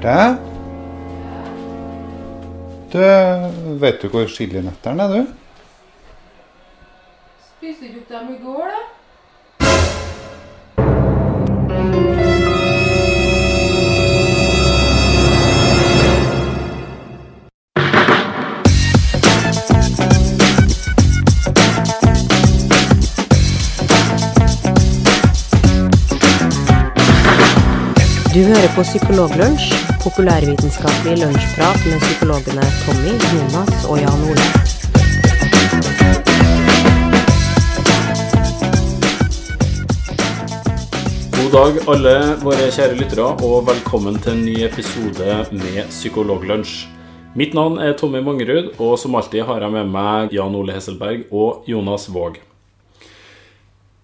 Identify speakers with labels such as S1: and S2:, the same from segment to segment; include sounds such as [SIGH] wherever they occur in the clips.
S1: Berthe? Du, vet du hvor chilinøttene er, du?
S2: Spiste du ikke dem i går, da?
S3: Du hører på Psykologlunsj, populærvitenskapelig lunsjprat med psykologene Tommy, Jonas og Jan Ole.
S4: God dag, alle våre kjære lyttere, og velkommen til en ny episode med Psykologlunsj. Mitt navn er Tommy Mangerud, og som alltid har jeg med meg Jan Ole Hesselberg og Jonas Våg.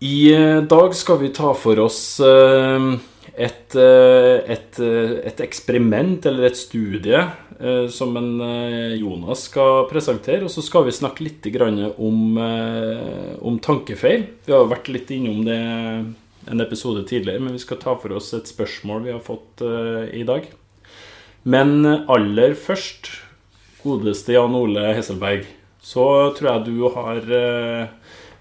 S4: I dag skal vi ta for oss eh, et, eh, et, eh, et eksperiment eller et studie eh, som en Jonas skal presentere. Og så skal vi snakke litt om, om tankefeil. Vi har vært litt innom det en episode tidligere, men vi skal ta for oss et spørsmål vi har fått i dag. Men aller først, godeste Jan Ole Hesselberg, så tror jeg du har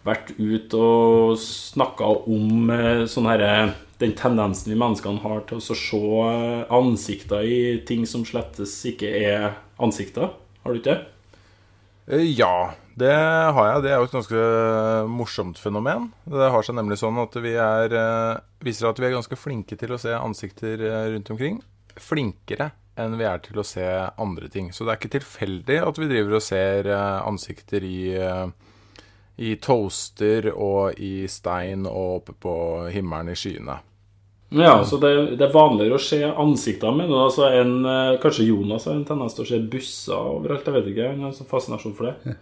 S4: vært ute og snakka om sånne sånn herre den tendensen vi menneskene har til å se eh, ansikter i ting som slettes ikke er ansikter. Har du ikke det?
S5: Eh, Ja, det har jeg. Det er jo et ganske morsomt fenomen. Det har seg nemlig sånn at vi er, eh, viser at vi er ganske flinke til å se ansikter rundt omkring. Flinkere enn vi er til å se andre ting. Så det er ikke tilfeldig at vi driver og ser ansikter i, i toaster og i stein og oppe på himmelen i skyene.
S4: Ja, så det, det er vanligere å se ansikter med det. Altså en, eh, kanskje Jonas har en tendens til å se busser overalt. Jeg vet ikke, han har sånn fascinasjon for det.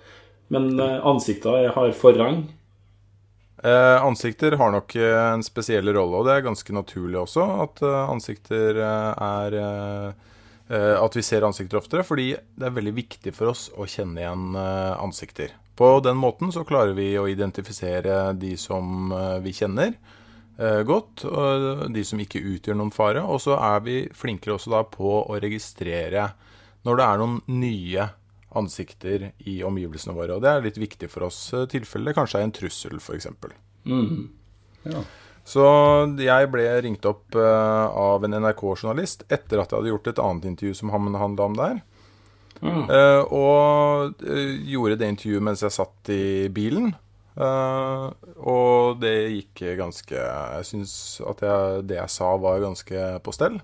S4: Men eh, ansikter er- har forrang.
S5: Eh, ansikter har nok eh, en spesiell rolle, og det er ganske naturlig også at ansikter er At vi ser ansikter oftere, fordi det er veldig viktig for oss å kjenne igjen ansikter. På den måten så klarer vi å identifisere de som vi kjenner godt, og de som ikke utgjør noen fare. Og så er vi flinkere også da på å registrere når det er noen nye ansikter i omgivelsene våre. Og det er litt viktig for oss eh, tilfelle det kanskje er en trussel, f.eks.
S4: Mm.
S1: Ja.
S5: Så jeg ble ringt opp eh, av en NRK-journalist etter at jeg hadde gjort et annet intervju som handla om det her.
S4: Mm.
S5: Eh, og eh, gjorde det intervjuet mens jeg satt i bilen. Eh, og det gikk ganske Jeg syns at jeg, det jeg sa, var ganske på stell.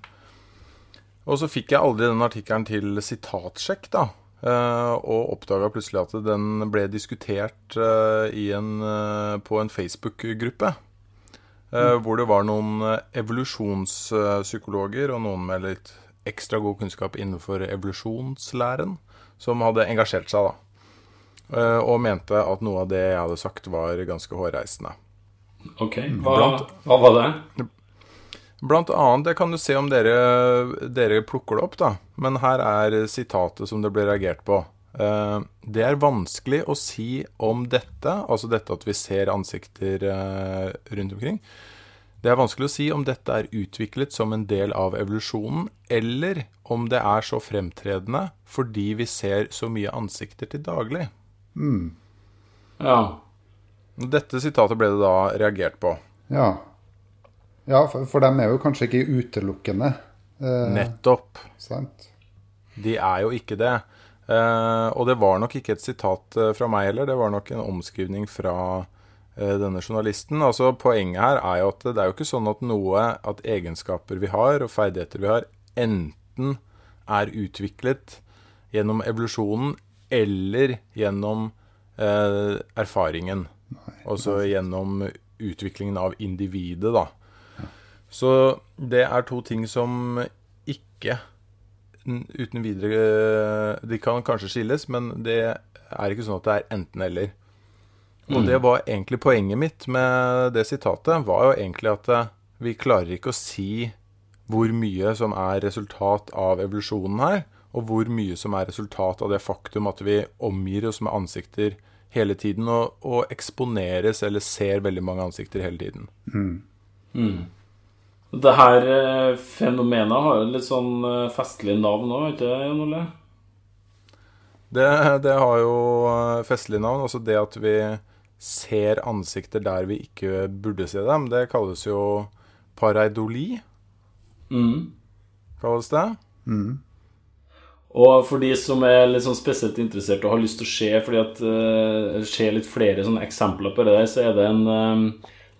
S5: Og så fikk jeg aldri den artikkelen til sitatsjekk, da. Uh, og oppdaga plutselig at den ble diskutert uh, i en, på en Facebook-gruppe. Mm. Hvor det var noen evolusjonspsykologer og noen med litt ekstra god kunnskap innenfor evolusjonslæren som hadde engasjert seg, da. Eh, Og mente at noe av det jeg hadde sagt, var ganske hårreisende.
S4: Ok, hva,
S5: Blant-
S4: hva var det?
S5: Blant annet, det kan du se om dere, dere plukker det opp, da. Men her er sitatet som det ble reagert på. Eh, det er vanskelig å si om dette, altså dette at vi ser ansikter eh, rundt omkring. Det er vanskelig å si om dette er utviklet som en del av evolusjonen, eller om det er så fremtredende fordi vi ser så mye ansikter til daglig.
S4: Ja.
S5: Dette sitatet ble det da reagert på.
S1: Ja. Ja, for, for dem er jo kanskje ikke utelukkende. Eh,
S5: Nettopp.
S1: sant?
S5: De er jo ikke det. Eh, og det var nok ikke et sitat eh, fra meg heller, det var nok en omskrivning fra eh, denne journalisten. Altså Poenget her er jo at det er jo ikke sånn at noe, at egenskaper vi har og ferdigheter vi har, enten er utviklet gjennom evolusjonen eller gjennom eh, erfaringen. Altså gjennom utviklingen av individet, da. Så det er to ting som ikke uten videre De kan kanskje skilles, men det er ikke sånn at det er enten-eller. Og det var egentlig poenget mitt med det sitatet, var jo egentlig at eh, vi klarer ikke å si hvor mye som er resultat av evolusjonen her, og hvor mye som er resultat av det faktum at vi omgir oss med ansikter hele tiden, og, og eksponeres eller ser veldig mange ansikter hele tiden.
S4: Det her eh, fenomenet har jo litt sånn eh, festlig navn òg, ikke det, Jan Ole?
S5: Det, det har jo eh, festlig navn. Altså det at vi ser ansikter der vi ikke burde se dem, det kalles jo pareidoli,
S4: Mm.
S5: kalles det.
S4: Og for de som er litt sånn spesielt interessert og har lyst til å se fordi at uh, se litt flere sånne eksempler på det der, så er det en um,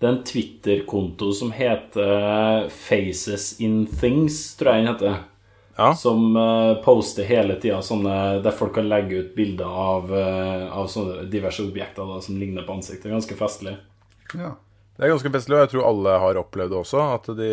S4: det er en Twitter-konto som heter Faces in Things, tror jeg den heter.
S5: Ja.
S4: Som uh, poster hele tida sånne der folk kan legge ut bilder av, uh, av sånne diverse objekter da, som ligner på ansiktet. Ganske festlig.
S1: Ja.
S5: Det er ganske festlig, og jeg tror alle har opplevd det også. At de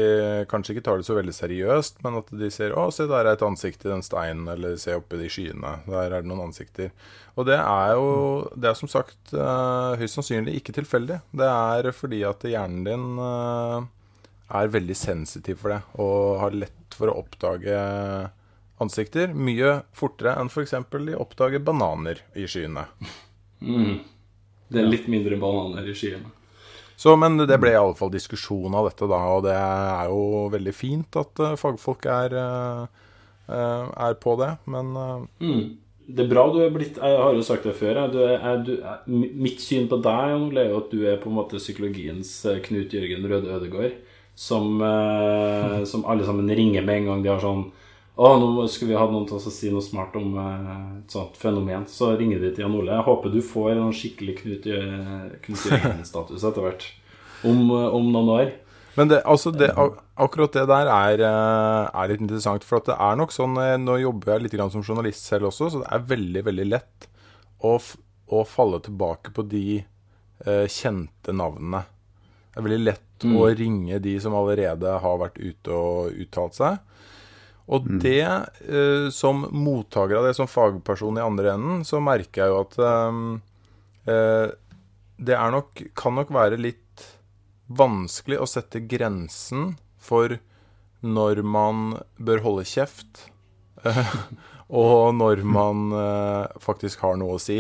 S5: kanskje ikke tar det så veldig seriøst, men at de ser 'Å, se der er et ansikt i den steinen', eller 'se oppe i de skyene'. Der er det noen ansikter. Og det er jo Det er som sagt eh, høyst sannsynlig ikke tilfeldig. Det er fordi at hjernen din eh, er veldig sensitiv for det, og har lett for å oppdage ansikter. Mye fortere enn f.eks. de oppdager bananer i skyene.
S4: Det er litt mindre bananer i skyene.
S5: Så, men det ble i alle fall diskusjon av dette, da, og det er jo veldig fint at uh, fagfolk er, eh, er på det. Men uh...
S4: Mm. Det er bra du er blitt Jeg har jo sagt det før. jeg, Du er, du, er, mitt syn på deg Ole, er jo at du er på en måte psykologiens Knut Jørgen Røde Ødegård. Som, som alle sammen ringer med en gang de har sånn Å, nå skulle vi hatt noen til å si noe smart om eh, et sånt fenomen. Så ringer de til Jan Ole. Jeg håper du får en skikkelig Knut, Jør- Knut Jørgen-status etter hvert. Om, eh, om noen år.
S5: Men det, altså det, akkurat det der er, eh, er litt interessant. For at det er nok sånn Nå jobber jeg litt grann som journalist selv også, så det er veldig, veldig lett å, å falle tilbake på de eh, kjente navnene. Det er veldig lett å ringe de som allerede har vært ute og uttalt seg. Og det, uh, som mottaker av det, som fagperson i andre enden, så merker jeg jo at um, uh, det er nok, kan nok være litt vanskelig å sette grensen for når man bør holde kjeft, [LAUGHS] og når man faktisk har noe å si.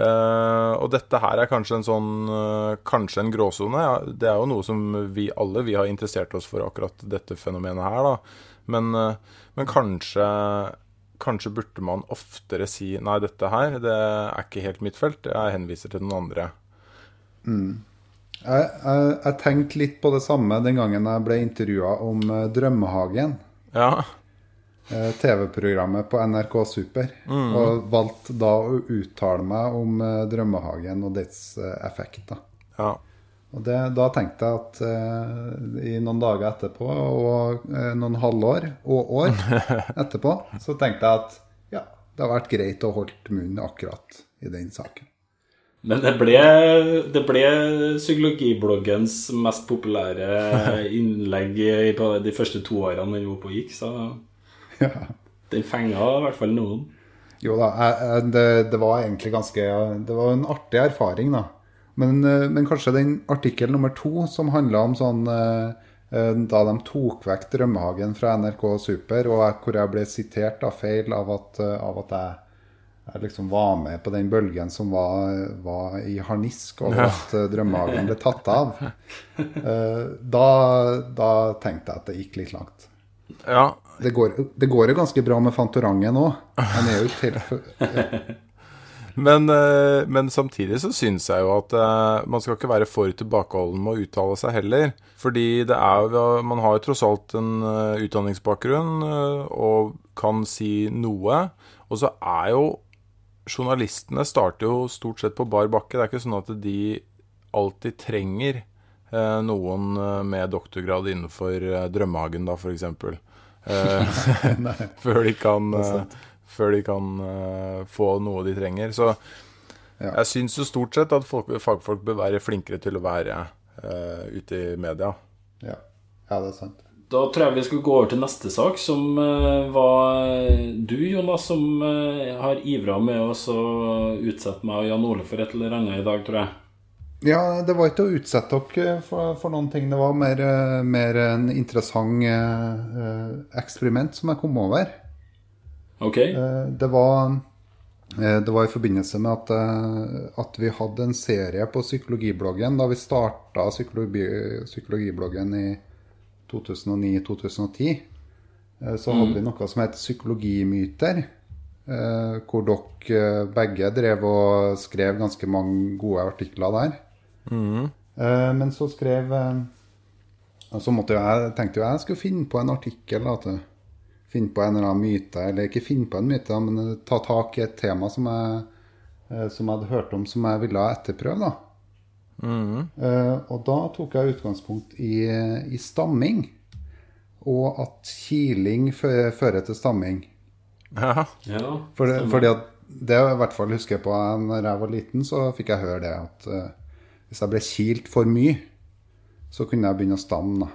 S5: Eh, og dette her er kanskje en sånn uh, Kanskje en gråsone. Ja, det er jo noe som vi alle vi har interessert oss for, akkurat dette fenomenet her, da. Men, eh, men kanskje Kanskje burde man oftere si Nei, dette her det er ikke helt mitt felt. Jeg henviser til noen andre.
S1: Jeg, jeg, jeg tenkte litt på det samme den gangen jeg ble intervjua om eh, Drømmehagen.
S5: Ja.
S1: eh, TV-programmet på NRK Super. Og valgte da å uttale meg om eh, Drømmehagen og dets effekt effekter.
S5: ja.
S1: Og det, da tenkte jeg at eh, i noen dager etterpå, og eh, noen halvår og år [LAUGHS] etterpå, så tenkte jeg at ja, det har vært greit å holde munnen akkurat i den saken.
S4: Men det ble, det ble psykologibloggens mest populære [LAUGHS] innlegg i- på de første to årene den var på gikk, så den fenga i hvert fall noen.
S1: Jo da, jeg, det, det var egentlig ganske Det var en artig erfaring, da. Men, eh, men kanskje den artikkel nummer to som handla om sånn eh, eh, Da de tok vekk Drømmehagen fra NRK Super, og jeg, hvor jeg ble sitert da, feil av at, av at jeg, jeg liksom var med på den bølgen som var, var i harnisk over at eh, Drømmehagen ble tatt av. [LAUGHS] Da, da tenkte jeg at det gikk litt langt.
S5: ja.
S1: Det går, det går jo ganske bra med Fantorangen òg. Han er jo ikke helt [LAUGHS]
S5: Men, eh, men samtidig så syns jeg jo at eh, man skal ikke være for tilbakeholden med å uttale seg heller. Fordi det er jo Man har jo tross alt en eh, utdanningsbakgrunn og kan si noe. Og så er jo Journalistene starter jo stort sett på bar bakke. Det er ikke sånn at de alltid trenger noen med doktorgrad innenfor eh, Drømmehagen, da, f.eks. [LAUGHS] Før de kan, før de kan uh, få noe de trenger. Så
S1: Ja.
S5: jeg syns jo stort sett at folk, fagfolk bør være flinkere til å være uh, ute i media.
S1: Ja. ja, det er sant.
S4: Da tror jeg vi skal gå over til neste sak, som eh, var du, Jonas, som har ivra med oss å utsette meg og Jan Ole for et eller annet i dag, tror jeg.
S1: Ja, det var ikke å utsette dere for, for noen ting. Det var mer, mer en interessant eh, eksperiment som jeg kom over.
S4: Ok?
S1: Eh, det, var, eh, det var i forbindelse med at, eh, at vi hadde en serie på psykologibloggen da vi starta psykologi, psykologibloggen i 2009-2010, eh, så hadde vi noe som het psykologimyter. Hvor dere begge drev og skrev ganske mange gode artikler der. Mm. Men så skrev så måtte jeg, tenkte jo jeg skulle finne på en artikkel. Da, finne på en eller annen myte. Eller ikke finne på en myte, men eh, ta tak i et tema som jeg, eh, som jeg hadde hørt om som jeg ville etterprøve. da. Eh, og da tok jeg utgangspunkt i, i stamming. Og at kiling fører til stamming.
S5: Ja.
S4: Ja.
S1: For, fordi at det i hvert fall husker på når jeg var liten, så fikk jeg høre det at uh, hvis jeg ble kilt for mye, så kunne jeg begynne å stamme.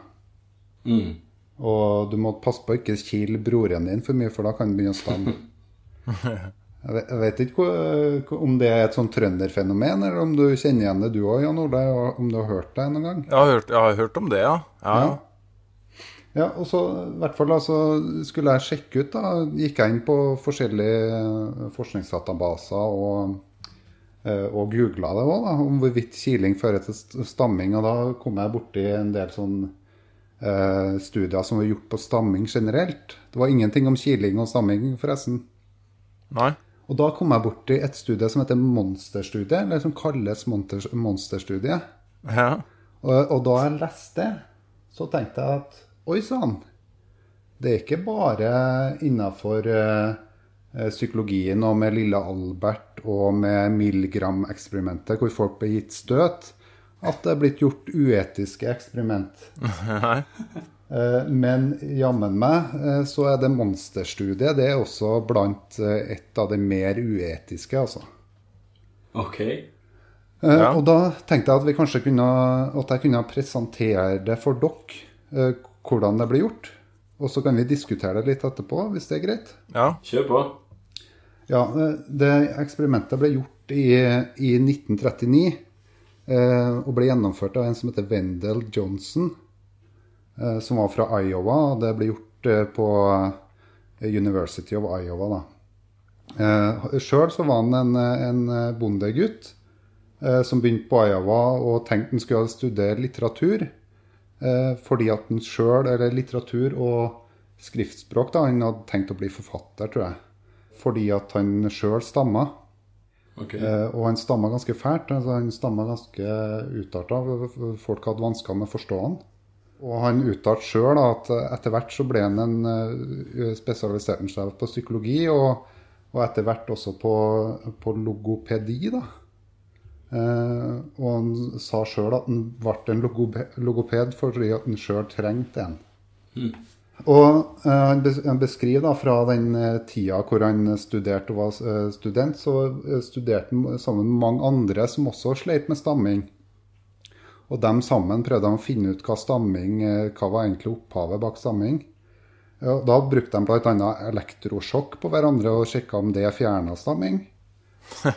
S4: Mm.
S1: Og du må passe på å ikke kile broren din for mye, for da kan du begynne å stamme. [LAUGHS] Jeg vet, ikke om det er et sånn trønderfenomen, eller om du kjenner igjen det du òg, Jan Ole, om du har hørt det noen gang.
S5: Jeg, har hørt, jeg har hørt om det, ja. ja.
S1: Ja. Ja, og så i hvert fall altså, skulle jeg sjekke ut, da. Gikk jeg inn på forskjellige eh, forskningsdatabaser og, eh, og googla det òg, om hvorvidt kiling fører til stamming. Og da kom jeg borti en del sånn eh, studier som var gjort på stamming generelt. Det var ingenting om kiling og stamming, forresten.
S5: Nei.
S1: Og da kom jeg borti et studie som heter Monsterstudiet, eller som kalles Monster- Monsterstudiet.
S5: Ja.
S1: Og, og da jeg leste det, så tenkte jeg at oi sann, det er ikke bare innafor eh, psykologien og med lille Albert og med Milgram-eksperimentet, hvor folk ble gitt støt, at det er blitt gjort uetiske eksperiment.
S5: Nei.
S1: Eh, Men jammen meg eh, så er det monsterstudiet det er også blant eh, et av de mer uetiske, altså.
S4: OK.
S5: Ja.
S1: Og da tenkte jeg at, vi kanskje kunne, at jeg kunne presentere det for dere, hvordan det ble gjort. Og så kan vi diskutere det litt etterpå, hvis det er greit.
S5: Ja.
S4: Kjør på.
S1: Ja, det eksperimentet ble gjort i, i 1939, eh, og ble gjennomført av en som heter Wendell Johnson, eh, som var fra Iowa. og Det ble gjort eh, på eh, University of Iowa, da. Eh, Sjøl så var han en, en bondegutt eh, som begynte på Iowa og tenkte han skulle studere litteratur. Eh, fordi at han sjøl, eller litteratur og skriftspråk, da, han hadde tenkt å bli forfatter, tror jeg. Fordi at han sjøl stamma.
S4: Ok.
S1: Eh, og han stamma ganske fælt. Altså han stamma ganske utarta. Folk hadde vansker med å forstå han. Og han uttalte sjøl at etter hvert så ble han en eh, spesialiserte seg på psykologi, og, og etter hvert også på, på logopedi. da. Eh, og han sa sjøl at han ble en logoped fordi han sjøl trengte en. Og eh, han beskriver da fra den eh, tida hvor han studerte og var eh, student, så eh, studerte han sammen med mange andre som også sleit med stamming. Og dem sammen prøvde han å finne ut hva stamming, eh, hva var egentlig opphavet bak stamming. Da brukte de bl.a. elektrosjokk på hverandre og sjekka om det fjerna stamming. [LAUGHS]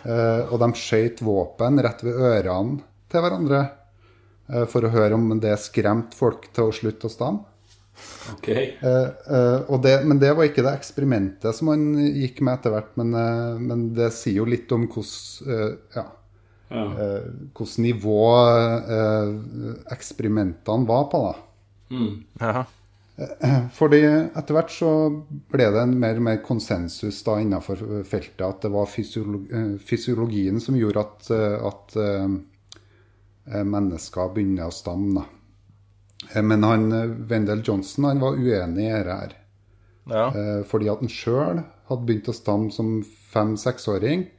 S1: Eh, og de skøyt våpen rett ved ørene til hverandre eh, for å høre om det skremte folk til å slutte å stamme.
S4: Ok.
S1: Eh, eh, og det, men det var ikke det eksperimentet som han gikk med etter hvert. Men, eh, men det sier jo litt om hvordan eh, ja,
S4: Ja.
S1: eh, nivå eh, eksperimentene var på. da.
S4: Mm.
S5: Ja.
S1: Fordi etter hvert så ble det en mer og mer konsensus da innenfor feltet at det var fysiolog eh, fysiologien som gjorde at, at eh, mennesker begynner å stamme. da. Eh, Men han, eh, Wendell Johnson han var uenig i dette her.
S5: ja.
S1: Eh, fordi at han sjøl hadde begynt å stamme som fem-seksåring.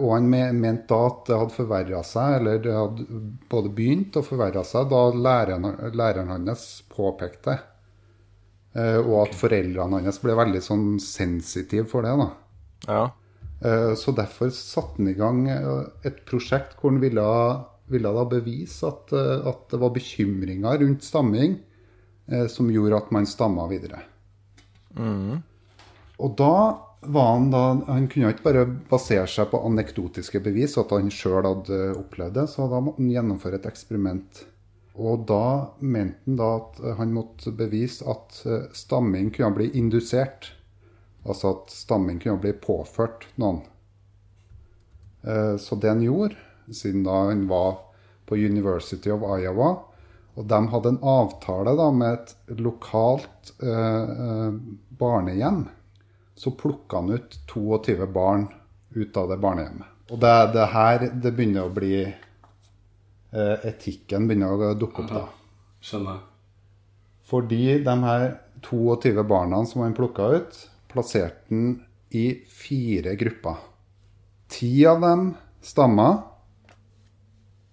S1: Og han mente da at det hadde forverra seg, eller det hadde både begynt og forverra seg, da læreren, læreren hans påpekte det. Og at foreldrene hans ble veldig sånn sensitive for det. da.
S5: ja.
S1: Så derfor satte han i gang et prosjekt hvor han ville, ville da bevise at, eh, at det var bekymringer rundt stamming eh, som gjorde at man stamma videre. Og da var han da Han kunne ikke bare basere seg på anekdotiske bevis, at han sjøl hadde opplevd det, så da måtte han gjennomføre et eksperiment. Og da mente han da at han måtte bevise at eh, stamming kunne bli indusert. Altså at stamming kunne bli påført noen. Eh, Så det han gjorde, siden da han var på University of Iowa, Og de hadde en avtale da med et lokalt eh, eh, barnehjem. Så plukka han ut 22 barn ut av det barnehjemmet. Og det, det her det begynner å bli eh, Etikken begynner å dukke opp, da.
S4: Skjønner.
S1: Fordi de her 22 barna som han plukka ut, plasserte han i fire grupper. Ti av dem stamma,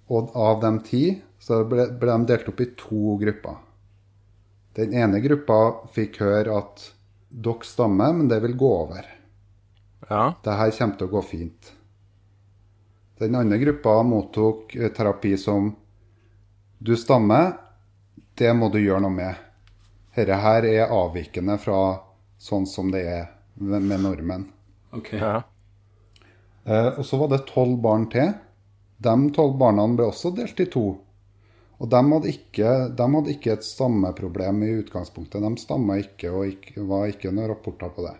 S1: og av de ti så ble, ble de delt opp i to grupper. Den ene gruppa fikk høre at dere stammer, men det vil gå over.
S5: Ja.
S1: Det her kommer til å gå fint. Den andre gruppa mottok eh, terapi som Du stammer, det må du gjøre noe med. Dette her er avvikende fra sånn som det er med nordmenn». normen.
S4: Ok.
S5: ja.
S1: Eh, og så var det tolv barn til. De tolv barna ble også delt i to. Og de hadde ikke, de hadde ikke et stammeproblem i utgangspunktet. De stamma ikke, og ikke, var ikke noen rapporter på det.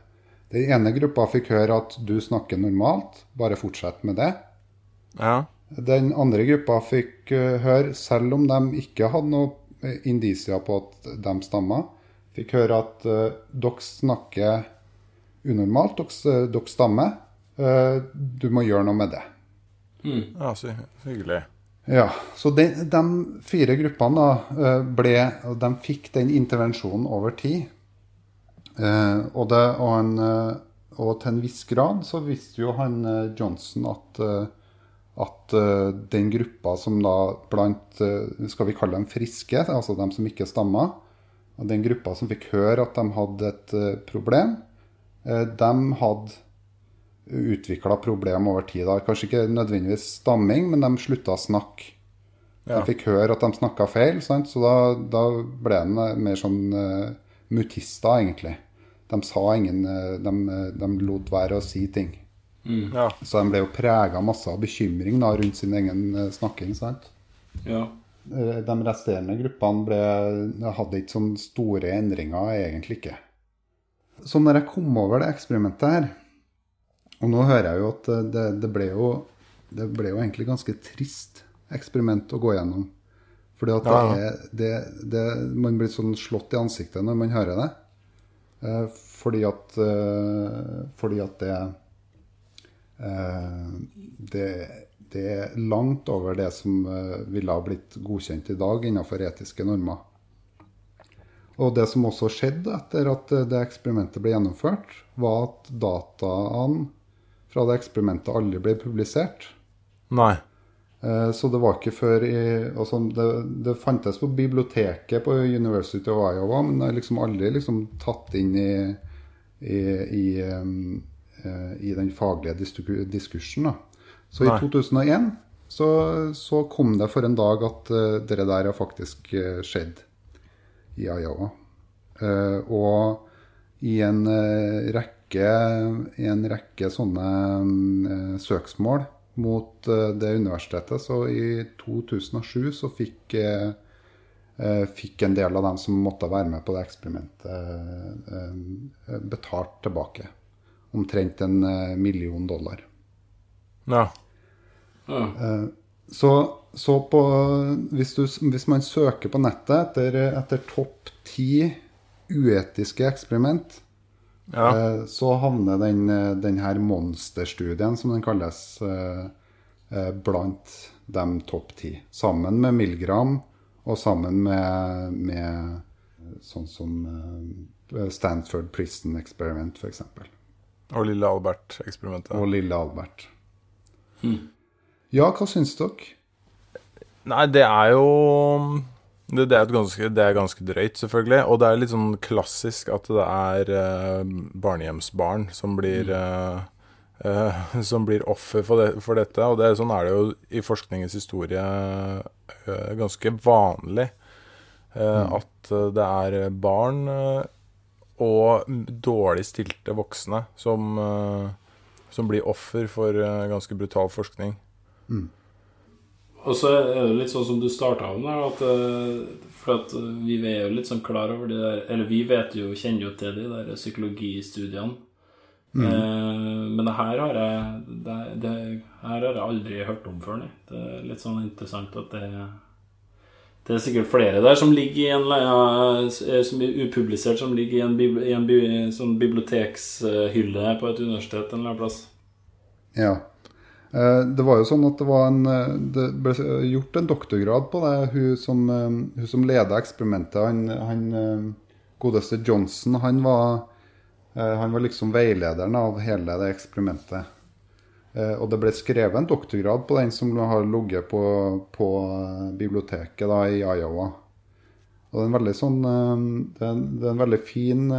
S1: Den ene gruppa fikk høre at du snakker normalt, bare fortsett med det.
S5: ja.
S1: Den andre gruppa fikk eh, høre, selv om de ikke hadde noe eh, indisier på at de stamma, fikk høre at uh, dere snakker unormalt, dere, dere stammer. Uh, du må gjøre noe med det.
S5: Ja så hyggelig.
S1: Ja, så de, de fire gruppene da, eh, ble, de fikk den intervensjonen over tid. Eh, og, det, og, han, eh, og til en viss grad så visste jo han eh, Johnson at, at den gruppa som da blant Skal vi kalle dem friske, altså dem som ikke stamma, og den gruppa som fikk høre at de hadde et problem, eh, de hadde utvikla problemer over tid. Da. Kanskje ikke nødvendigvis stamming, men de slutta å snakke.
S5: Ja.
S1: De fikk høre at de snakka feil, sant? så da, da ble de mer sånn uh, mutister, egentlig. De sa ingen uh, de, de lot være å si ting.
S5: Ja.
S1: Så de ble jo prega masse av bekymring da, rundt sin egen uh, snakking. sant?
S4: Ja.
S1: De resterende gruppene ble, hadde ikke sånne store endringer, egentlig ikke. Så når jeg kom over det eksperimentet her, og nå hører jeg jo at det, det, ble, jo, det ble jo egentlig ganske trist eksperiment å gå gjennom. Fordi at
S5: Ja.
S1: det, er- det, det, man blir sånn slått i ansiktet når man hører det. Eh, fordi at, eh, fordi at det, eh, det det er langt over det som eh, ville ha blitt godkjent i dag innenfor etiske normer. Og det som også skjedde etter at eh, det eksperimentet ble gjennomført, var at dataene fra det eksperimentet aldri ble publisert.
S5: Nei.
S1: Eh, Så det var ikke før i, altså det, det fantes på biblioteket på University of Iowa, men det er liksom aldri liksom tatt inn i, i, i, eh, i den faglige diskursen. Da. Så
S5: Nei.
S1: i 2001 så, så kom det for en dag at uh, det der har faktisk eh, skjedd i Iowa. Eh, og i en eh, rekke, i en rekke sånne eh, søksmål mot eh, det universitetet, så i 2007 så fikk, eh, fikk en del av dem som måtte være med på det eksperimentet, eh, betalt tilbake. Omtrent en million dollar.
S5: Ja.
S4: ja.
S1: Så, så på, hvis, du, hvis man søker på nettet etter, etter topp ti uetiske eksperiment,
S5: Ja.
S1: eh, så havner den, eh, den her monsterstudien, som den kalles, eh, eh, blant de topp ti. Sammen med Milgram og sammen med, med sånn som eh, Stanford Prison Experiment, f.eks.
S5: Og Lille Albert-eksperimentet.
S1: Og Lille Albert. Ja, hva syns dere?
S5: Nei, det er jo det, det, er ganske, det er ganske drøyt, selvfølgelig. Og det er litt sånn klassisk at det er eh, barnehjemsbarn som blir eh, eh, Som blir offer for, det, for dette. Og det, er- sånn er det jo i forskningens historie eh, ganske vanlig. mm. At eh, det er barn eh, og dårlig stilte voksne som, eh, som blir offer for eh, ganske brutal forskning.
S4: Og så er det litt sånn som du starta med der, at, eh, for at vi er jo litt sånn klar over de der Eller vi vet jo, kjenner jo til de der psykologistudiene. Eh, men det her har jeg det, det her har jeg aldri hørt om før, nei. Det er litt sånn interessant at det, Det er sikkert flere der som ligger i en ja, som er upublisert, som ligger i en, bibli, i en bi, sånn bibliotekshylle på et universitet en eller annen plass.
S1: Ja. Eh, Det var jo sånn at det en eh, Det ble gjort en doktorgrad på det. Hun som, eh, hun som leda eksperimentet, han, han godeste Johnson, han var, han var liksom veilederen av hele det eksperimentet. Og det ble skrevet en doktorgrad på den som har ligget på, på biblioteket da, i Iowa. Og det er en sånn Det er en, det er en veldig fin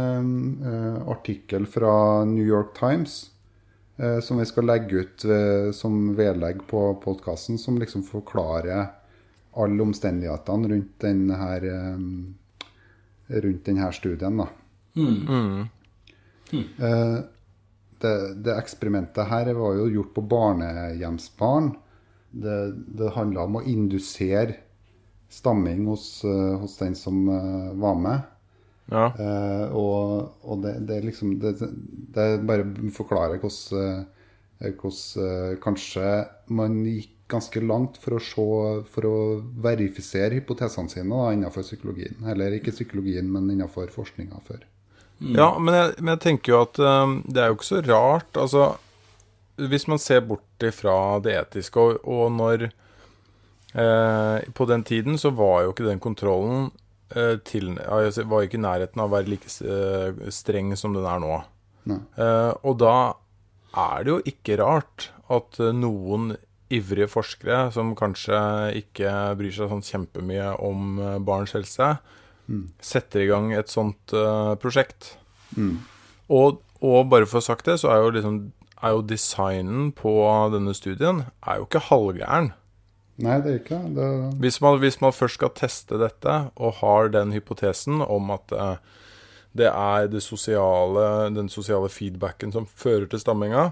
S1: artikkel fra New York Times som vi skal legge ut eh, som vedlegg på podkasten, som liksom forklarer alle omstendighetene rundt denne, her eh, rundt denne studien. da. Eh, det, det eksperimentet her var jo gjort på barnehjemsbarn. Det, det handla om å indusere stamming hos, eh, hos den som eh, var med.
S5: Ja.
S1: Uh, og og det, det er liksom Det, det bare forklarer hvordan, eh, hvordan eh, kanskje man gikk ganske langt for å se For å verifisere hypotesene sine da, innenfor psykologien. Eller ikke psykologien, men innenfor forskninga før.
S5: Ja, men jeg, men jeg tenker jo at um, det er jo ikke så rart. Altså, hvis man ser bort ifra det etiske, og, og når eh, På den tiden så var jo ikke den kontrollen til altså, Var ikke i nærheten av å være like eh, streng som den er nå. Eh, og da er det jo ikke rart at eh, noen ivrige forskere som kanskje ikke bryr seg sånn kjempemye om eh, barns helse, setter i gang et sånt uh, prosjekt. Og, og bare for å ha sagt det, så er jo, liksom, er jo designen på denne studien er jo ikke halvgæren.
S1: Nei, det er ikke det.
S5: Hvis man, hvis man først skal teste dette, og har den hypotesen om at eh, det er det sosiale, den sosiale feedbacken som fører til stamminga,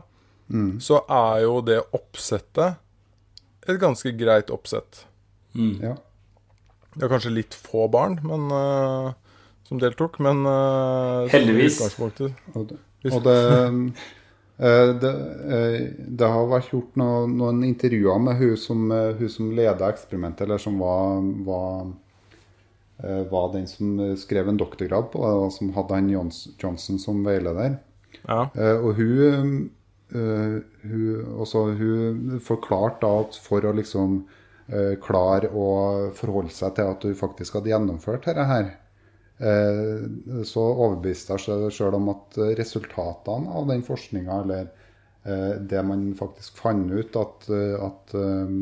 S5: så er jo det oppsettet et ganske greit oppsett.
S1: Ja.
S5: Det er kanskje litt få barn men, uh, som deltok, men uh,
S4: Heldigvis.
S1: Og det, og det, det, eh, det har vært gjort noen, noen intervjuer med hun som, eh, hun som leda eksperimentet, eller som var, var, eh, var den som skrev en doktorgrad på det, som hadde han Johnson som veileder.
S5: Ja.
S1: Eh, og hun, eh, hun, også, hun forklarte da at for å liksom eh, klare å forholde seg til at hun faktisk hadde gjennomført dette her, eh, så overbeviste jeg sjøl om at resultatene av den forskninga, eller eh, det man faktisk fant ut, at, eh, at eh,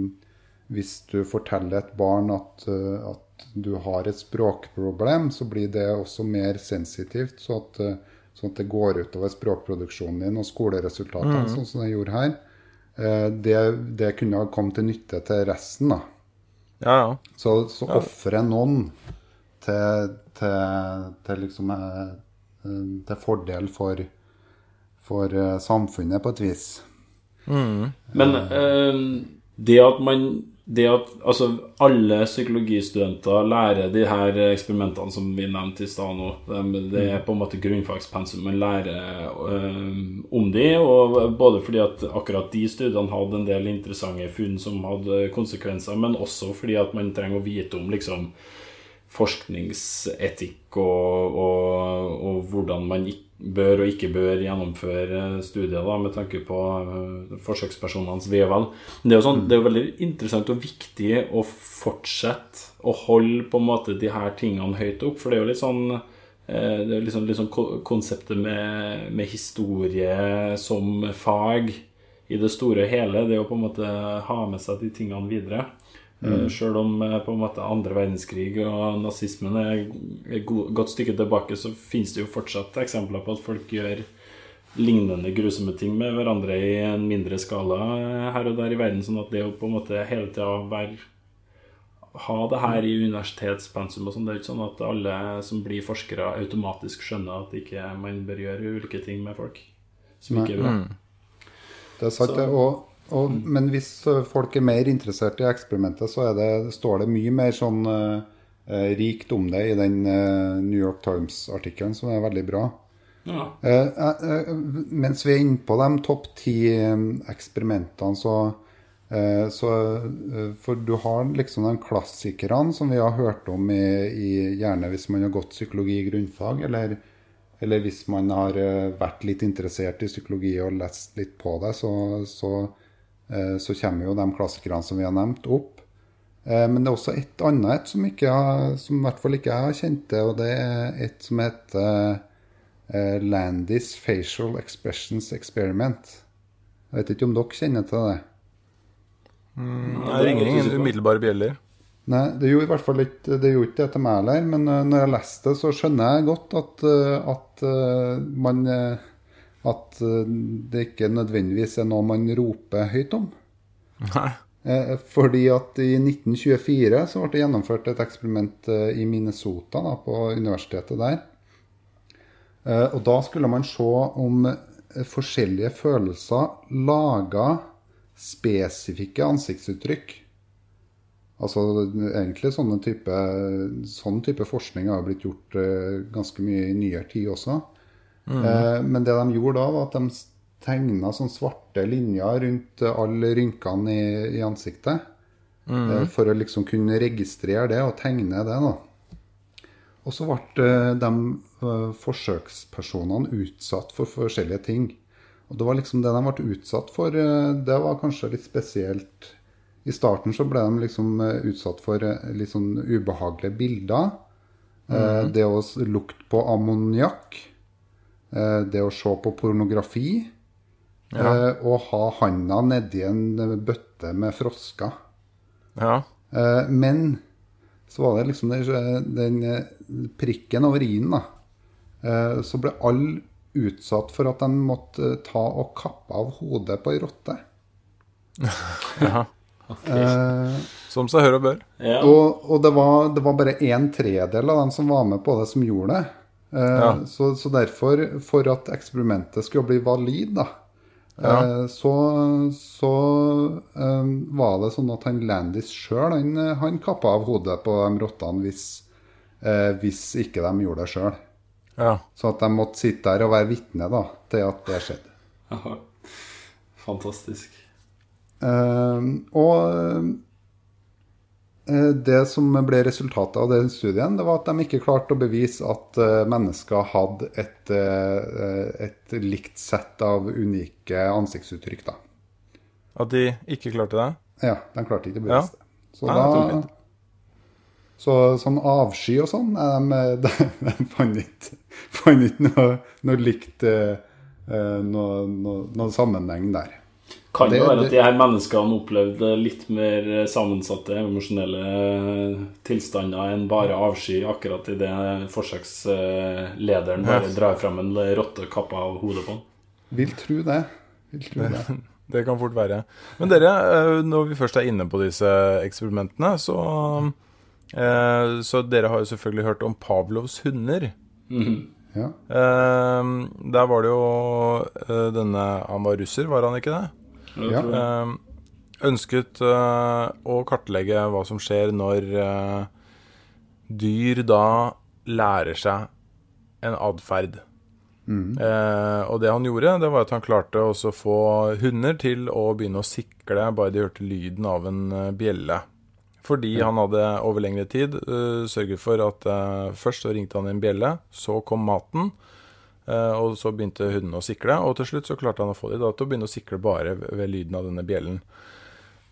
S1: hvis du forteller et barn at, eh, at du har et språkproblem, så blir det også mer sensitivt, så at, eh, sånn at det går utover språkproduksjonen din og skoleresultatene, sånn som det gjorde her. Eh, Det, det kunne ha kommet til nytte til resten. da.
S5: ja, ja.
S1: Så, så ofre noen til, til, til liksom eh, eh, Til fordel for, for eh, samfunnet, på et vis.
S4: Men eh, det at man det at altså, alle psykologistudenter lærer de her eksperimentene som vi nevnte i stad nå, det, det er på en måte grunnfagspensum. Man lærer øh, om de, og både fordi at akkurat de studiene hadde en del interessante funn som hadde konsekvenser, men også fordi at man trenger å vite om liksom forskningsetikk og, og, og hvordan man bør og ikke bør gjennomføre studier da, med tanke på øh, forsøkspersonenes ve og vel. Men Det er jo sånn, det er veldig interessant og viktig å fortsette å holde på en måte de her tingene høyt opp, for det er jo litt sånn eh, det er liksom, liksom konseptet med, med historie som fag i det store og hele, det å på en måte ha med seg de tingene videre. Mm. Sjøl om eh, på en måte andre verdenskrig og nazismen er et go- godt stykke tilbake, så finnes det jo fortsatt eksempler på at folk gjør lignende grusomme ting med hverandre i en mindre skala eh, her og der i verden. Sånn at det å på en måte hele tida være ha det her i universitetspensum og sånn, det er jo ikke sånn at alle som blir forskere, automatisk skjønner at ikke man bør gjøre ulike ting med folk som ikke er bra.
S1: Det er sagt,
S4: Så-
S1: det. Og, og, men hvis eh, folk er mer interessert i eksperimentet, så det, står det mye mer sånn eh, rikt om det i den uh, New York Times-artikkelen, som er veldig bra.
S4: Ja.
S1: Uh, mens vi er inne på de topp ti eksperimentene, så så, for du har liksom de klassikerne som vi har hørt om i, i gjerne hvis man har gått psykologi i grunnfag, eller, eller hvis man har vært litt interessert i psykologi og lest litt på det, så, så, så kommer jo de klassikerne som vi har nevnt, opp. Eh, Men det er også et annet et som, ikke som i hvert fall ikke jeg har kjent til, og det er et som heter eh, Landis Facial Expressions Experiment. Jeg vet ikke om dere kjenner til det?
S5: Det ringer ingen umiddelbare bjeller.
S1: Nei, det gjorde i hvert fall ikke det gjorde ikke det til meg heller, men eh, når jeg leste det, så skjønner jeg godt at, eh, at eh, man eh, At eh, det ikke nødvendigvis er noe man roper høyt om.
S5: Nei.
S1: Eh, Fordi at i 1924 så ble det gjennomført et eksperiment eh, i Minnesota, da, på universitetet der. Og da skulle man se om forskjellige følelser laga spesifikke ansiktsuttrykk. Altså egentlig sånne type, sånn type forskning har blitt gjort ganske mye i nyere tid også. Eh, men det de gjorde da, var at de tegna sånne svarte linjer rundt alle rynkene i, i ansiktet. Eh, for å liksom kunne registrere det og tegne det, da. Og så ble eh, de eh, forsøkspersonene utsatt for forskjellige ting. Og det var liksom det de ble utsatt for, eh, det var kanskje litt spesielt. I starten så ble de liksom utsatt for litt sånn ubehagelige bilder. Eh, Det å lukte på ammoniakk. Eh, Det å se på pornografi. eh, Og ha handa nedi en bøtte med frosker.
S5: Ja.
S1: Eh, Men så var det liksom den, den prikken over i-en, da. Eh, Så ble alle utsatt for at de måtte ta og kappe av hodet på ei rotte. [LAUGHS]
S5: ja.
S1: Eh,
S5: Som seg hør og bør.
S4: Ja.
S1: Og, og det, var, det var bare en tredel av dem som var med på det, som gjorde det. Eh,
S5: Ja.
S1: så, så derfor, for at eksperimentet skulle bli valid, da, eh, så, så eh, var det sånn at han Landis sjøl, han, han kappa av hodet på de rottene hvis, eh, hvis ikke de gjorde det sjøl.
S5: Ja.
S1: Så at de måtte sitte der og være vitne da, til at det skjedde. [LAUGHS]
S4: Aha. Fantastisk.
S1: Eh, og det som ble resultatet av den studien, det var at de ikke klarte å bevise at eh, mennesker hadde et, eh, et likt sett av unike ansiktsuttrykk. Da.
S5: At de ikke klarte det?
S1: Ja, de klarte ikke å
S5: Ja.
S1: bevise det. Så,
S5: Nei,
S1: da, så sånn avsky og sånn, eh, de, [LAUGHS] de, de fant ikke, fant ikke noe, noe likt eh, eh, noe, noe, noe sammenheng der.
S4: Kan det
S1: jo
S4: være at de her menneskene opplevde litt mer sammensatte emosjonelle tilstander enn bare avsky, akkurat idet forsøkslederen bare drar fram en rotte kappa av hodet på han.
S1: Vil tro det. Vil tro det. [LAUGHS]
S5: Det kan fort være. Men dere, eh, når vi først er inne på disse eksperimentene, så eh, Så dere har jo selvfølgelig hørt om Pavlovs hunder.
S1: Ja.
S5: Eh, Der var det jo eh, denne Han var russer, var han ikke det?
S1: Ja.
S4: tror.
S5: Eh, ønsket eh, å kartlegge hva som skjer når eh, dyr da lærer seg en atferd. Eh, og det han gjorde, det var at han klarte også å få hunder til å begynne å sikle bare de hørte lyden av en eh, bjelle. Fordi han hadde over lengre tid uh, sørget for at uh, først så ringte han en bjelle, så kom maten, og så begynte hundene å sikle. Og til slutt så klarte han å få dem til å begynne å sikle bare ved, ved lyden av denne bjellen.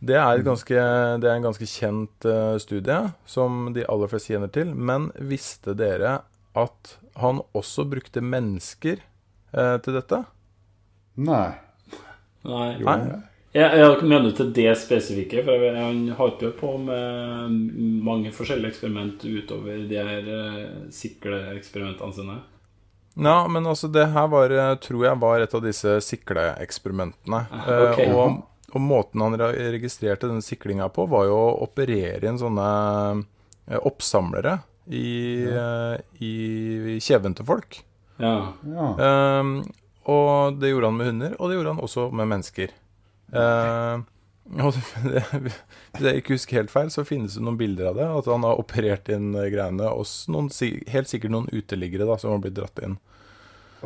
S5: Det er, et ganske, det er en ganske kjent eh, studie som de aller fleste kjenner til. Men visste dere at han også brukte mennesker eh, til dette?
S1: Nei.
S4: Nei.
S5: Nei.
S4: Jeg, jeg mener til det spesifikke, for han holdt jo på med mange forskjellige eksperiment utover de her eh, sikleeksperimentene sine.
S5: Ja, men altså det her var, eh, tror jeg var et av disse sikleeksperimentene. Eh, og, og måten han registrerte denne siklinga på, var jo å operere inn sånne eh, oppsamlere i, eh, i kjeven til folk.
S4: Ja.
S1: Ja.
S5: Ehm, og det gjorde han med hunder, og det gjorde han også med mennesker. Ehm, og det, hvis jeg ikke husker helt feil, så finnes det noen bilder av det. At han har operert inn eh, greiene Og noen, helt sikkert noen uteliggere da, som har blitt dratt inn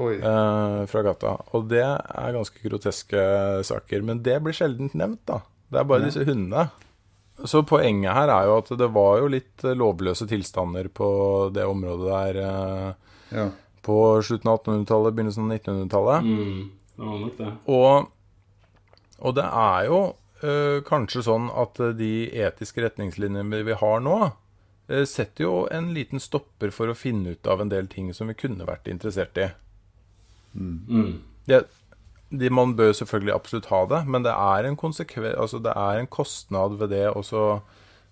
S1: Oi.
S5: eh, fra gata. Og det er ganske groteske saker. Men det blir sjelden nevnt, da. Det er bare disse hundene. Så poenget her er jo at det var jo litt eh, lovløse tilstander på det området der eh,
S1: Ja.
S5: på slutten av 1800-tallet, begynnelsen av 1900-tallet.
S4: Mm, det var nok det.
S5: Og, og det er jo kanskje sånn at eh, de etiske retningslinjene vi har nå, eh, setter jo en liten stopper for å finne ut av en del ting som vi kunne vært interessert i.
S4: Mm.
S5: Det, de, man bør selvfølgelig absolutt ha det, men det er en, altså det er en kostnad ved det også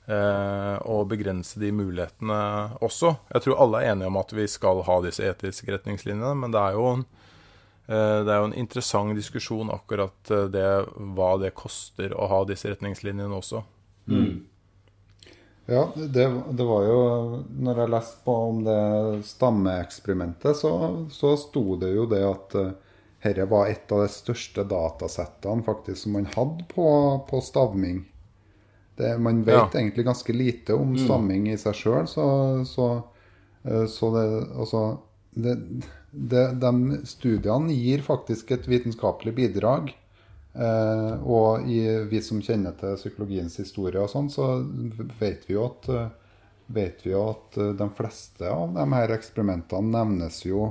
S5: eh, å begrense de mulighetene også. Jeg tror alle er enige om at vi skal ha disse etiske retningslinjene, men det er jo en, eh, det er jo en interessant diskusjon akkurat eh, det, hva det koster å ha disse retningslinjene også.
S1: Ja, det, det var jo Når jeg leste på om det stammeeksperimentet, så, så sto det jo det at dette var et av de største datasettene faktisk som man hadde på, på stavming. Det, man vet
S5: Ja.
S1: egentlig ganske lite om stamming i seg sjøl, så, så, eh, så det Altså det, det, De studiene gir faktisk et vitenskapelig bidrag. Eh, og i, vi som kjenner til psykologiens historie og sånn, så vet vi jo at, eh, vet vi at eh, de fleste av de her eksperimentene nevnes jo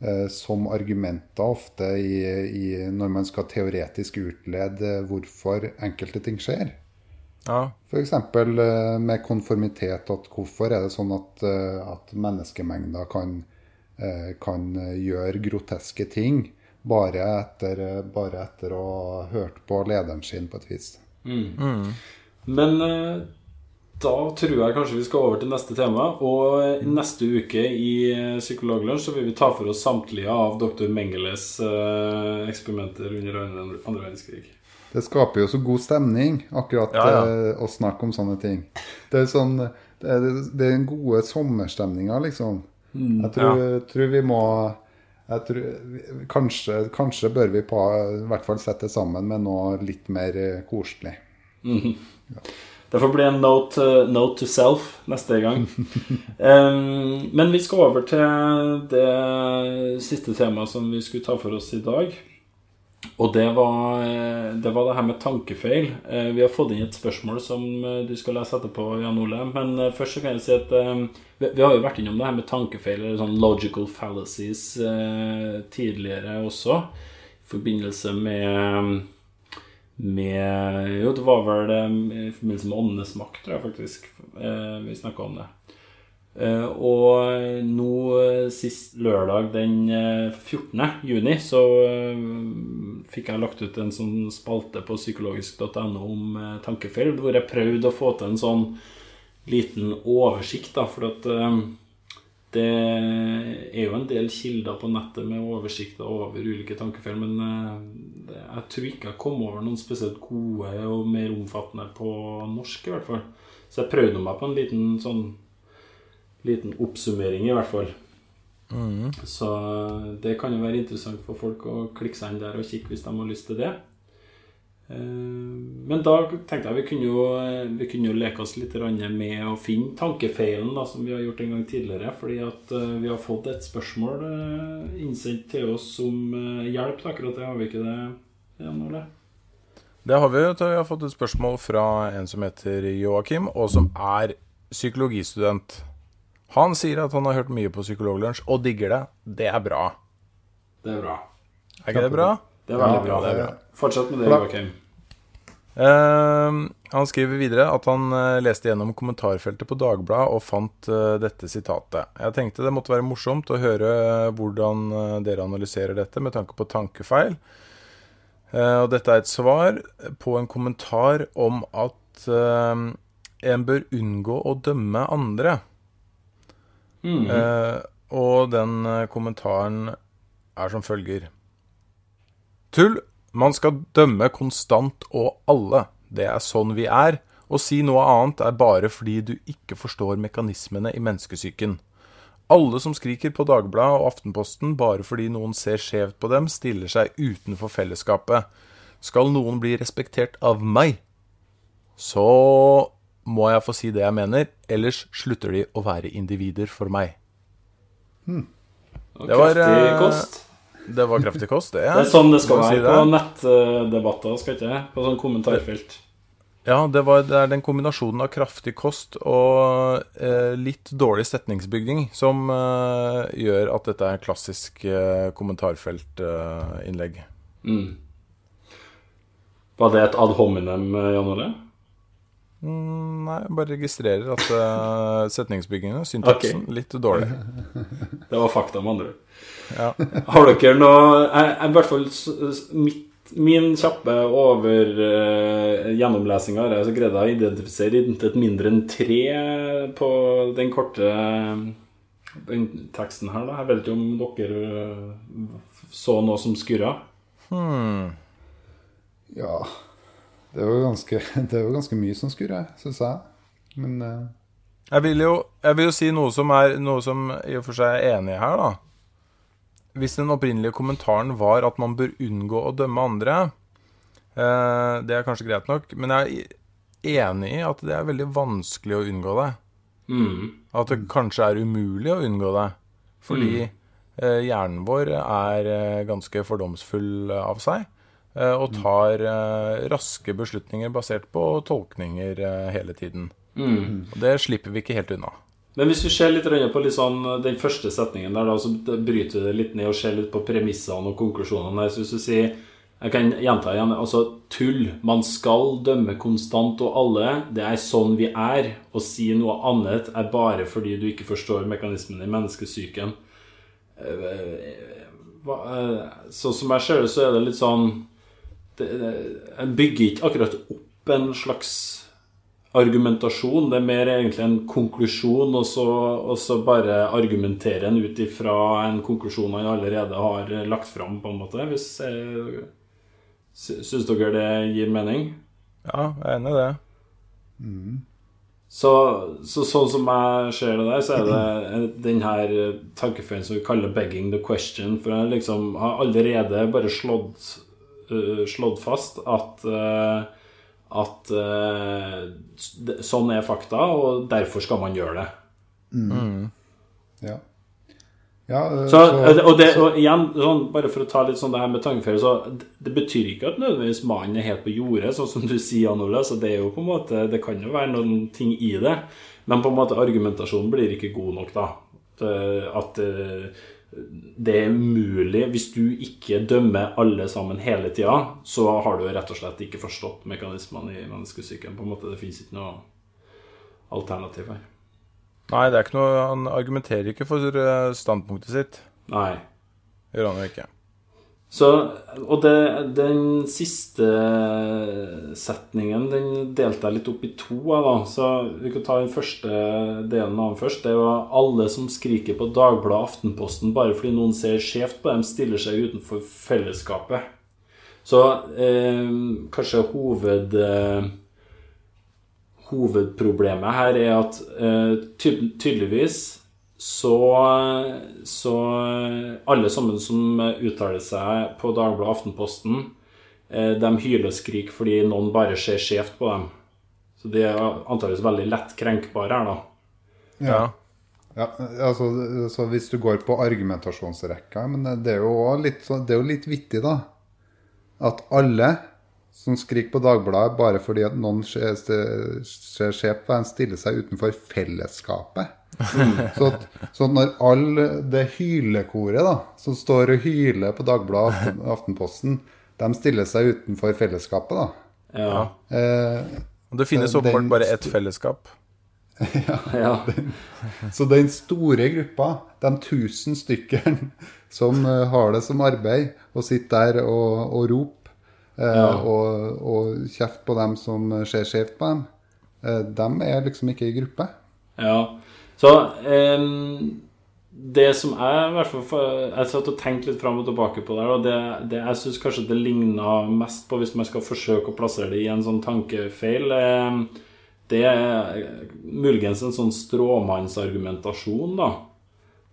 S1: eh, som argumenter ofte i, i, når man skal teoretisk utlede hvorfor enkelte ting skjer.
S5: Ja,
S1: F.eks. med konformitet. at Hvorfor er det sånn at, eh, at menneskemengder kan, eh, kan eh, gjøre groteske ting bare etter, eh, bare etter å ha hørt på lederen sin, på et vis.
S4: Men eh, da tror jeg kanskje vi skal over til neste tema. Og eh, neste uke i Psykologlunsj så vil vi ta for oss samtlige av dr. Mengeles eksperimenter under andre verdenskrig.
S1: Det skaper jo så god stemning, akkurat
S5: Ja, ja.
S1: å snakke om sånne ting. Det er, sånn, det er, det er den gode sommerstemninga, liksom. Jeg tror, tror vi må jeg tror, kanskje, kanskje bør vi på, i hvert fall sette det sammen med noe litt mer eh, koselig.
S4: Det får bli en note, eh, note to self neste gang. [LAUGHS] um, men vi skal over til det siste temaet som vi skulle ta for oss i dag. Og det var, eh, det var det her med tankefeil. Eh, Vi har fått inn et spørsmål som eh, du skal lese etterpå, Jan Ole. Men først så kan jeg si at vi har jo vært innom det her med tankefeil, eller sånn logical fallacies, tidligere også. I forbindelse med med Jo, det var vel det, i forbindelse med Åndenes makt, tror jeg faktisk vi snakka om det. Eh, og nå eh, sist lørdag den eh, 14. juni så eh, fikk jeg lagt ut en sånn spalte på psykologisk.no om eh, tankefeil, hvor jeg prøvde å få til en sånn liten oversikt, da, for at eh, det er jo en del kilder på nettet med oversikter over ulike tankefeil, men eh, jeg tror ikke jeg kom over noen spesielt gode og mer omfattende på norsk, i hvert fall. Så jeg prøvde meg på en liten sånn liten oppsummering, i hvert fall. Så det kan jo være interessant for folk å klikke seg inn der og kikke hvis de har lyst til det. Eh, Men da tenkte jeg vi kunne jo, vi kunne jo leke oss litt med å finne tankefeilen da, som vi har gjort en gang tidligere. Fordi at eh, vi har fått et spørsmål eh, innsendt til oss om eh, hjelp til akkurat det. Har vi ikke det, Jan Ole?
S5: Det har vi. Vi har fått et spørsmål fra en som heter Joakim, og som er psykologistudent. Han sier at han har hørt mye på Psykologlunsj og digger det. Det er bra.
S4: Det er bra.
S5: Er ikke det bra?
S4: Det er veldig
S1: Ja,
S4: bra.
S1: det er bra.
S4: Fortsett med det. Joakim.
S5: Uh, han skriver videre at han uh, leste gjennom kommentarfeltet på Dagbladet og fant uh, dette sitatet. Jeg tenkte det måtte være morsomt å høre eh, hvordan dere analyserer dette med tanke på tankefeil. Eh, og dette er et svar på en kommentar om at en bør unngå å dømme andre. Eh, og den eh, kommentaren er som følger. Tull. Man skal dømme konstant og alle. Det er sånn vi er. Å si noe annet er bare fordi du ikke forstår mekanismene i menneskesyken. Alle som skriker på Dagbladet og Aftenposten bare fordi noen ser skjevt på dem, stiller seg utenfor fellesskapet. Skal noen bli respektert av meg, så må jeg få si det jeg mener, ellers slutter de å være individer for meg.
S4: Hmm.
S5: Det var,
S4: kraftig
S5: eh,
S4: kost.
S5: Det var kraftig kost, det. [LAUGHS]
S4: Det er sånn det skal være
S5: si
S4: på nettdebatter, skal ikke? På sånn kommentarfelt.
S5: Ja, det, var, det er den kombinasjonen av kraftig kost og eh, litt dårlig setningsbygning som eh, gjør at dette er klassisk eh, kommentarfeltinnlegg.
S4: Mm. Var det et ad hominem, eh, Jan Ole?
S5: Mm, nei, jeg bare registrerer at uh, [LAUGHS] setningsbyggingen, syntaksen, litt dårlig. [LAUGHS]
S4: Det var fakta, med andre.
S5: Ja. [LAUGHS]
S4: Har dere noe jeg, jeg, I hvert fall mitt, min kjappe over uh, gjennomlesinga har jeg så greid å identifisere intet mindre enn tre på den korte den teksten her, da. Jeg vet ikke om dere eh, så noe som skurra?
S5: Hmm.
S1: Ja Det er jo ganske, [LAUGHS] det ganske mye som skurra, syns jeg. Men uh...
S5: Jeg vil, jo, jeg vil jo si noe som er Noe som i og for seg er enig i her, da. Hvis den opprinnelige kommentaren var at man bør unngå å dømme andre, eh, det er kanskje greit nok, men jeg er enig i at det er veldig vanskelig å unngå det.
S4: Mm.
S5: At det kanskje er umulig å unngå det. Fordi eh, hjernen vår er eh, ganske fordomsfull av seg. Eh, og tar eh, raske beslutninger basert på tolkninger eh, hele tiden.
S4: Mm.
S5: Og det slipper vi ikke helt unna.
S4: Men hvis vi ser litt på litt sånn, den første setningen der, da, så bryter vi det litt ned og ser litt på premissene og konklusjonene. Så hvis du sier Jeg kan gjenta igjen. Altså tull. Man skal dømme konstant og alle. Det er sånn vi er. Å si noe annet er bare fordi du ikke forstår mekanismen i menneskesyken. Så som jeg ser det, så er det litt sånn det, bygger ikke akkurat opp en slags argumentasjon. Det er mer egentlig en konklusjon, og så, og så bare argumentere en ut ifra en konklusjon han allerede har lagt fram, på en måte. Hvis jeg, Syns dere det gir mening?
S5: Ja, jeg er enig i det.
S4: Så, så sånn som jeg ser det der, så er det den her tankefeien som vi kaller 'begging the question'. For jeg liksom har allerede bare slått, øh, slått fast at uh, at uh, sånn er fakta, og derfor skal man gjøre det.
S1: ja. ja eh,
S4: Så, og, det, og igjen, sånn, bare for å ta litt sånn det her med tankeferie, så det, det betyr ikke at nødvendigvis mannen er helt på jordet, sånn som du sier, Jan Ole. Så det er jo på en måte Det kan jo være noen ting i det, men på en måte argumentasjonen blir ikke god nok, da. At, eh, det er mulig Hvis du ikke dømmer alle sammen hele tida, så har du rett og slett ikke forstått mekanismene i menneskesyken. På en måte, Det finnes ikke noe alternativ her.
S5: Nei, det er ikke noe Han argumenterer ikke for eh, standpunktet sitt.
S4: Nei.
S5: Gjør han jo ikke.
S4: Så, og det, den siste setningen den delte jeg litt opp i to. Da. Så Vi kan ta den første delen av den først. Det var alle som skriker på Dagbladet Aftenposten bare fordi noen ser skjevt på dem, stiller seg utenfor fellesskapet. Så eh, kanskje hoved... Eh, hovedproblemet her er at eh, ty tydeligvis så, så alle sammen som uttaler seg på Dagbladet Aftenposten, eh, de hyler og skriker fordi noen bare ser skjevt på dem. Så de er antakeligvis veldig lett krenkbare her, da.
S5: Ja.
S1: Ja, altså, så hvis du går på argumentasjonsrekka Men det er jo litt, så- det er jo litt vittig, da. At alle som skriker på Dagbladet bare fordi at noen ser ser skjevt på dem, stiller seg utenfor fellesskapet. Så, at- så at når all det hylekoret da, som står og hyler på Dagbladet og Aftenposten, de stiller seg utenfor fellesskapet, da.
S4: Ja.
S1: Eh,
S5: Og det finnes
S1: Den-
S5: åpenbart bare ett fellesskap. [LAUGHS]
S4: ja.
S1: Så den store gruppa, de tusen stykkene som eh, har det som arbeid, og sitter der og, og roper eh,
S4: Ja.
S1: og, og kjefter på dem som ser skjevt på dem, eh, de er liksom ikke i gruppe.
S4: Ja. Så det som jeg i hvert fall Jeg satt og tenkte litt fram og tilbake på der, og det, det jeg syns kanskje det ligna mest på, hvis man skal forsøke å plassere det i en sånn tankefeil, det er muligens en sånn stråmannsargumentasjon, da.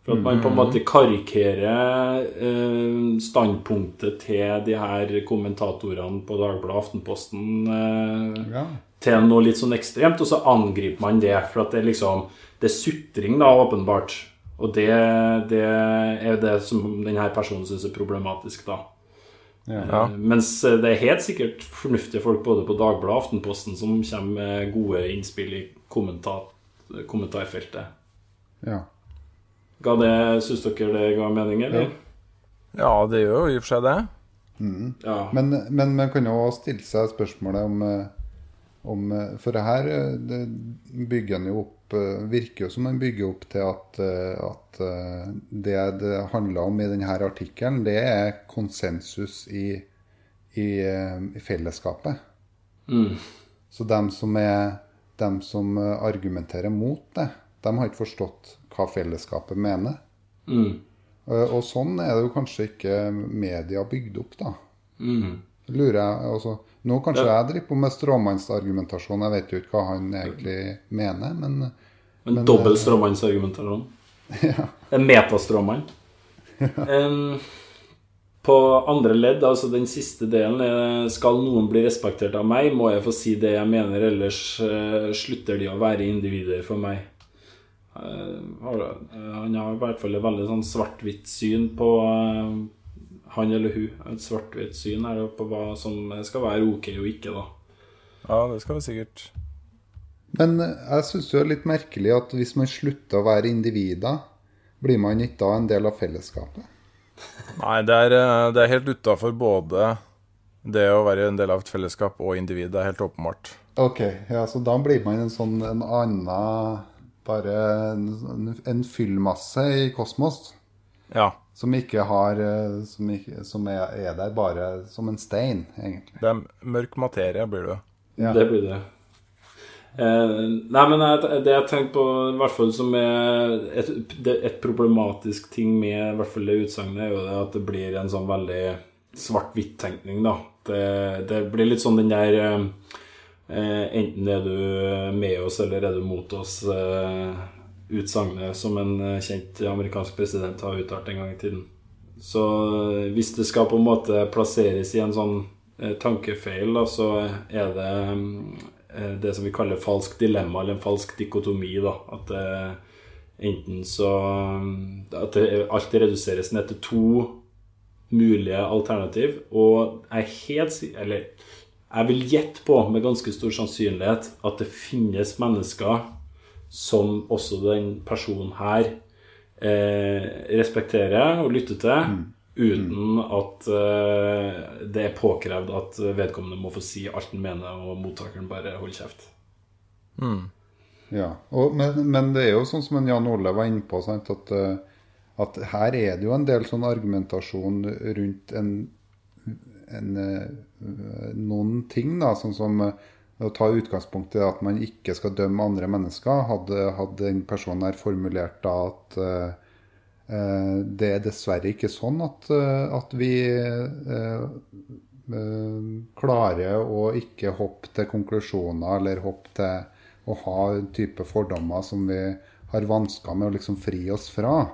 S4: For at man på en måte karikerer eh, standpunktet til de her kommentatorene på Dagbladet Aftenposten eh,
S1: Ja.
S4: til noe litt sånn ekstremt, og så angriper man det. For at det liksom Det er sutring, da, åpenbart. Og det, det er det som denne personen syns er problematisk, da.
S1: Ja.
S5: Ja.
S4: Eh, Mens det er helt sikkert fornuftige folk både på Dagbladet og Aftenposten som kommer med gode innspill i kommentar, kommentarfeltet.
S1: Ja.
S4: Ga det, Syns dere det ga mening, eller?
S5: Ja, det gjør jo i og for seg det.
S4: Ja.
S1: Men, men man kan jo stille seg spørsmålet om, eh, om eh, For det her eh, det bygger en jo opp eh, Virker jo som en bygger opp til at, at det det handler om i denne artikkelen, det er konsensus i, i, i fellesskapet.
S4: Mm.
S1: Så dem som, er, dem som argumenterer mot det, de har ikke forstått hva fellesskapet mener.
S4: Mm.
S1: Og sånn er det jo kanskje ikke media bygd opp, da.
S4: Mm.
S1: Lurer jeg, altså, Nå kanskje
S4: Ja.
S1: jeg driver på med stråmannsargumentasjon, jeg vet jo ikke hva han egentlig mener, men
S4: En
S1: Men,
S4: dobbel stråmannsargumentasjon? [LAUGHS] ja. En metastråmann. [LAUGHS] um, på andre ledd, altså den siste delen, er skal noen bli respektert av meg, må jeg få si det jeg mener, ellers uh, slutter de å være individer for meg. Uh, eh, han har i hvert fall et veldig sånn svart-hvitt syn på eh, han eller hun. Et svart-hvitt syn her på hva som skal være ok og ikke, da.
S5: Ja, det skal vi sikkert.
S1: Men jeg syns det er litt merkelig at hvis man slutter å være individer, blir man ikke da en del av fellesskapet?
S5: Nei, det er, eh, det er helt utafor både det å være en del av et fellesskap og individ. Det er helt åpenbart.
S1: Ok, ja, så da blir man en sånn en annen Bare en, en fyllmasse i kosmos.
S5: Ja.
S1: Som ikke har eh, Som, ikke, som er, er der bare som en stein, egentlig.
S5: Det er mørk materie, blir det.
S1: Ja.
S4: Det blir det. Eh, nei, men jeg, det jeg tenkte på, i hvert fall som er et, et problematisk ting med i hvert fall det utsagnet, er jo det at det blir en sånn veldig svart-hvitt-tenkning, da. Det, det blir litt sånn den der eh, eh, Enten er du med oss, eller er du mot oss? Eh, utsagnet som en eh, kjent amerikansk president har uttalt en gang i tiden. Så eh, hvis det skal på en måte plasseres i en sånn eh, tankefeil, da, så er det det som vi kaller falsk dilemma, eller en falsk dikotomi. da, At det, enten så At det, alt reduseres ned til to mulige alternativ. Og jeg helt Eller jeg vil gjette på med ganske stor sannsynlighet at det finnes mennesker som også den personen her eh, respekterer og lytter til, uten at eh, det er påkrevd at vedkommende må få si alt han mener, og mottakeren bare holder kjeft.
S1: Ja, og, men, men det er jo sånn som en Jan Ole var inne på, sant, at, eh, at her er det jo en del sånn argumentasjon rundt en, en, eh, noen ting, da, sånn som å ta utgangspunkt i at man ikke skal dømme andre mennesker. Hadde, hadde den personen her formulert da at eh, eh, det er dessverre ikke sånn at, uh, at vi uh, klarer å ikke hoppe til konklusjoner eller hoppe til å ha en type fordommer som vi har vansker med å liksom fri oss fra.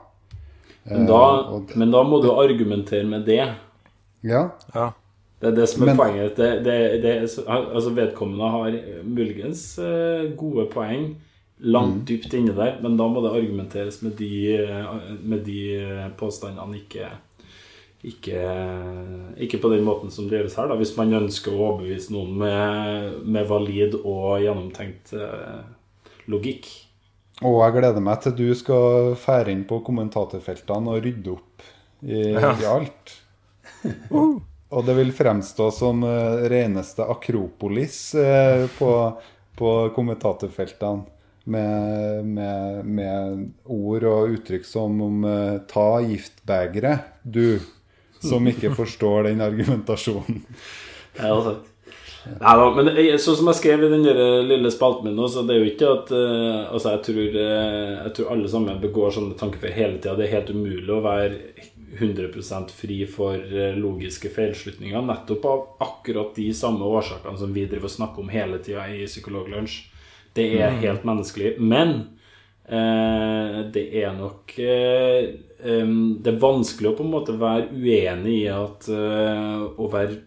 S4: Men da,
S1: det,
S4: men da må du argumentere med det.
S1: Ja,
S5: Ja.
S4: Det er det som er
S1: Men-
S4: poenget. Det, det, det, er altså Vedkommende har muligens eh, gode poeng langt
S1: Mm.
S4: dypt inni der, men da må det argumenteres med de, eh, med de eh, påstandene, ikke, ikke, ikke på den måten som det gjøres her. Da. Hvis man ønsker å overbevise noen med, med valid og gjennomtenkt logikk.
S1: Og jeg gleder meg til du skal fære inn på kommentatorfeltene og rydde opp i, i alt. Og det vil fremstå som uh, reneste Akropolis eh, på, på kommentatorfeltene. Med, med, med ord og uttrykk som om eh, 'ta giftbegeret', du som ikke [LAUGHS] forstår den argumentasjonen.
S4: Ja, sant. Nei da, men sånn som jeg skrev i den eh, lille spalten min nå, så det er jo ikke at uh, Altså, jeg tror, uh, jeg tror alle sammen begår sånne tanker for hele tida. Det er helt umulig å være 100% fri for eh, logiske feilslutninger, nettopp av akkurat de samme årsakene som vi driver og snakker om hele tida i Psykologlunsj. Det er helt menneskelig. Men eh, det er nok eh, Det er vanskelig å på en måte være uenig i at eh, å være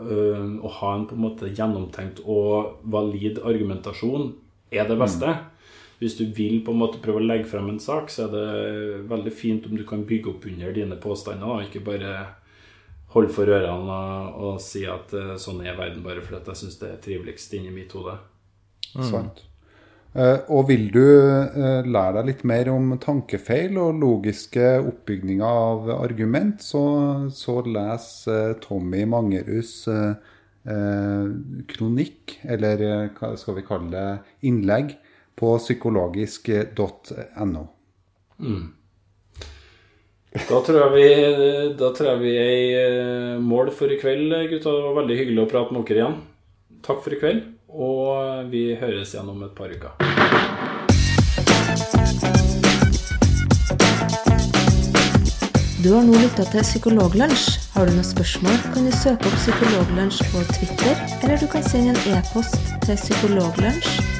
S4: øh, å ha en på en måte gjennomtenkt og valid argumentasjon er det beste. Hvis du vil på en måte prøve å legge frem en sak, så er det veldig fint om du kan bygge opp under dine påstander, og ikke bare holde for ørene og, og si at eh, sånn er verden bare fordi jeg syns det er triveligst inni mitt hode.
S1: Sant. Eh, og vil du eh, lære deg litt mer om tankefeil og logiske oppbygninger av argument, så, så les Tommy Mangerhus eh, eh, kronikk, eller hva skal vi kalle det, innlegg, på psykologisk.no.
S4: Da tror jeg vi, da tror jeg vi er i eh, mål for i kveld, gutta. Det var veldig hyggelig å prate med dere igjen. Takk for i kveld, og vi høres igjen om et par uker.
S3: Du har nå lytta til Psykologlunsj. Har du noen spørsmål, kan du søke opp Psykologlunsj på Twitter, eller du kan sende en e-post til psykologlunsj,